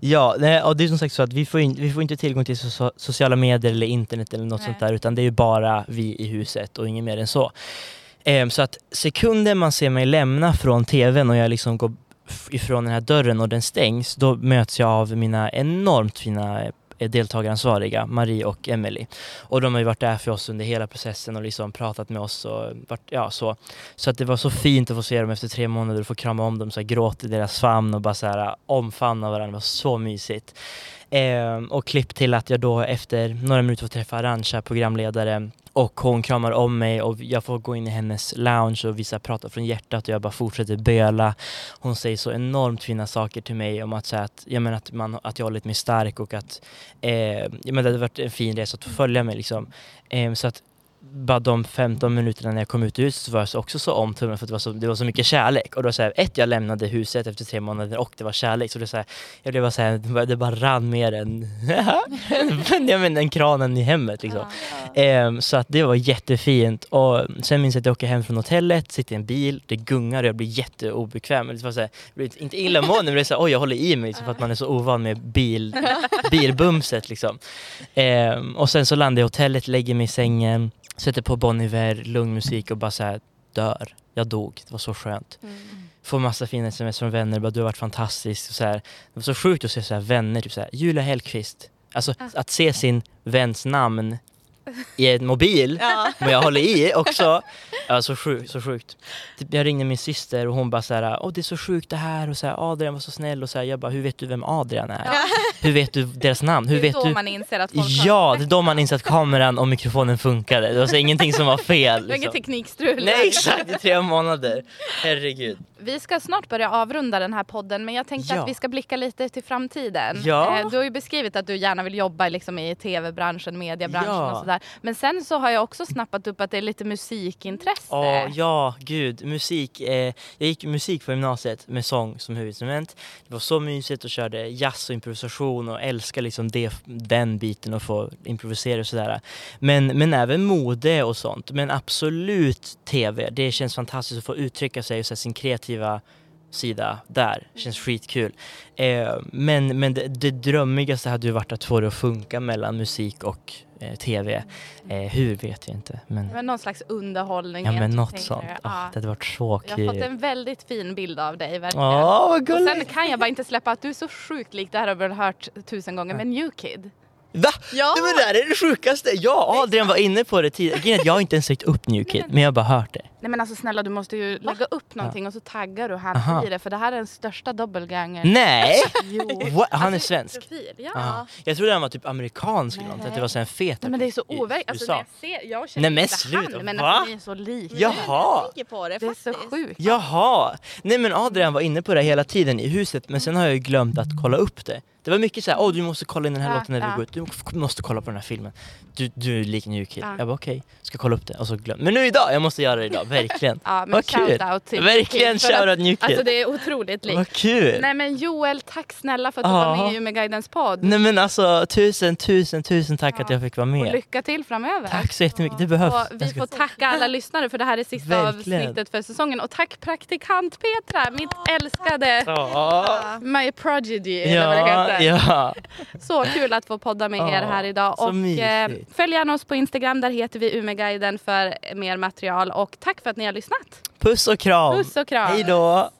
Ja, nej, och det är som sagt så att vi får, in, vi får inte tillgång till so sociala medier eller internet eller något Nej. sånt där utan det är ju bara vi i huset och inget mer än så. Ehm, så att sekunden man ser mig lämna från tvn och jag liksom går ifrån den här dörren och den stängs, då möts jag av mina enormt fina eh, deltagaransvariga, Marie och Emily. Och de har ju varit där för oss under hela processen och liksom pratat med oss och varit, ja så. Så att det var så fint att få se dem efter tre månader och få krama om dem, så här, gråta i deras famn och bara så här, omfamna varandra, det var så mysigt. Ehm, och klipp till att jag då efter några minuter får träffa Arantxa, programledare, och hon kramar om mig och jag får gå in i hennes lounge och visa prata från hjärtat och jag bara fortsätter böla. Hon säger så enormt fina saker till mig om att, säga att, jag menar, att, man, att jag har hållit mig stark och att eh, jag menar, det har varit en fin resa att få följa mig. Liksom. Eh, så att bara de 15 minuterna när jag kom ut ur huset så var jag så- också så omtumlad för att det var så, det var så mycket kärlek. Och då så här, ett, jag lämnade huset efter tre månader och det var kärlek. Så det, så här, jag blev bara så här, det bara- rann mer än, jag menar, än kranen i hemmet. Liksom. Ehm, så att det var jättefint. Och sen minns jag att jag åker hem från hotellet, sitter i en bil, det gungar och jag blir jätteobekväm. Det var så här, inte illamående men det är så här, oj jag håller i mig så för att man är så ovan med bil, bilbumset liksom. Ehm, och sen så landar jag i hotellet, lägger mig i sängen, sätter på Bon Iver, lugn musik och bara så här dör. Jag dog, det var så skönt. Mm. Får massa fina sms från vänner, bara du har varit fantastisk. Och så här. Det var så sjukt att se så här vänner, typ så här, Julia Hellqvist. Alltså Ah. att se sin väns namn i en mobil. Ja. Men jag håller i också. Ja, så, sjukt, så sjukt. Typ, jag ringde min syster och hon bara så här, åh det är så sjukt det här och så här, Adrian var så snäll och så här, jag bara, hur vet du vem Adrian är? Hur vet du deras namn? Hur det är vet då du? man inser att folk Ja, det är då man inser att kameran och mikrofonen funkade. Det var så ingenting som var fel. Det var inget Liksom. teknikstrul. Nej exakt, i tre månader. Herregud. Vi ska snart börja avrunda den här podden men jag tänkte Ja. att vi ska blicka lite till framtiden. Ja. Eh, Du har ju beskrivit att du gärna vill jobba liksom i tv-branschen, mediebranschen Ja. och sådär. Men sen så har jag också snappat upp att det är lite musikintresse. Åh, ja, gud. Musik. Eh, jag gick musik på gymnasiet med sång som huvudinstrument. Det var så mysigt och körde jazz och improvisation och älskar liksom det, den biten och få improvisera och sådär. Men, men även mode och sånt. Men absolut TV. Det känns fantastiskt att få uttrycka sig och sin kreativa sida där. Känns skitkul. Eh, men men det, det drömmigaste hade ju varit att få det att funka mellan musik och eh, TV. Eh, hur vet jag inte. Men, Men någon slags underhållning. ja, men något sånt. jag. Ah, Ja. det hade varit så Jag har kul. fått en väldigt fin bild av dig verkligen. Åh, vad och gulligt! sen kan jag bara inte släppa att du är så sjukt lik, det här har vi väl hört tusen gånger, men New Kid. Va? Ja. Nej, men det här är det sjukaste! Ja, Adrian var inne på det tidigare. Jag har inte ens sökt upp New Kid, men jag har bara hört det. Nej men alltså snälla du måste ju lägga upp någonting och så taggar du han Aha. i det för det här är den största doppelganger. Nej! Jo. Han är Alltså, svensk? Ja. Aha. Jag trodde han var typ amerikansk eller något, att det var så en fet Nej, men det är så overkligt. Alltså, jag, ser, jag känner Nej, men inte sluta, han men va? alltså, ni är så lika. Jaha. Jag på det Det är så sjukt. Jaha! Nej men Adrian var inne på det hela tiden i huset men sen har jag ju glömt att kolla upp det. Det var mycket såhär, åh du måste kolla in den här Ja, låten när vi ja. går ut, du måste kolla på den här filmen. Du, du är lik. Ja. Jag bara okej, ska kolla upp det. Och så glöm. Men nu idag, jag måste göra det idag, verkligen. Ja, men Vad kul! shout-out till Verkligen shoutout New Kid. Alltså det är otroligt likt. Vad kul! Nej men Joel, tack snälla för att du Ja. var med i Umeåguidens podd. Nej men alltså tusen, tusen, tusen tack Ja. att jag fick vara Och med. lycka till framöver. Tack så jättemycket, det behövs. Och vi ska- får tacka alla lyssnare för det här är sista Verkligen. avsnittet för säsongen. Och tack praktikant Petra, mitt älskade Ja, My Prodigy. eller vad det ja, heter. ja. Så kul att få podda med er här idag. så Och eh, mysigt. följ gärna oss på Instagram, där heter vi Umeguiden för mer material. Och tack för att ni har lyssnat. Puss och kram! Puss och kram. Hej då!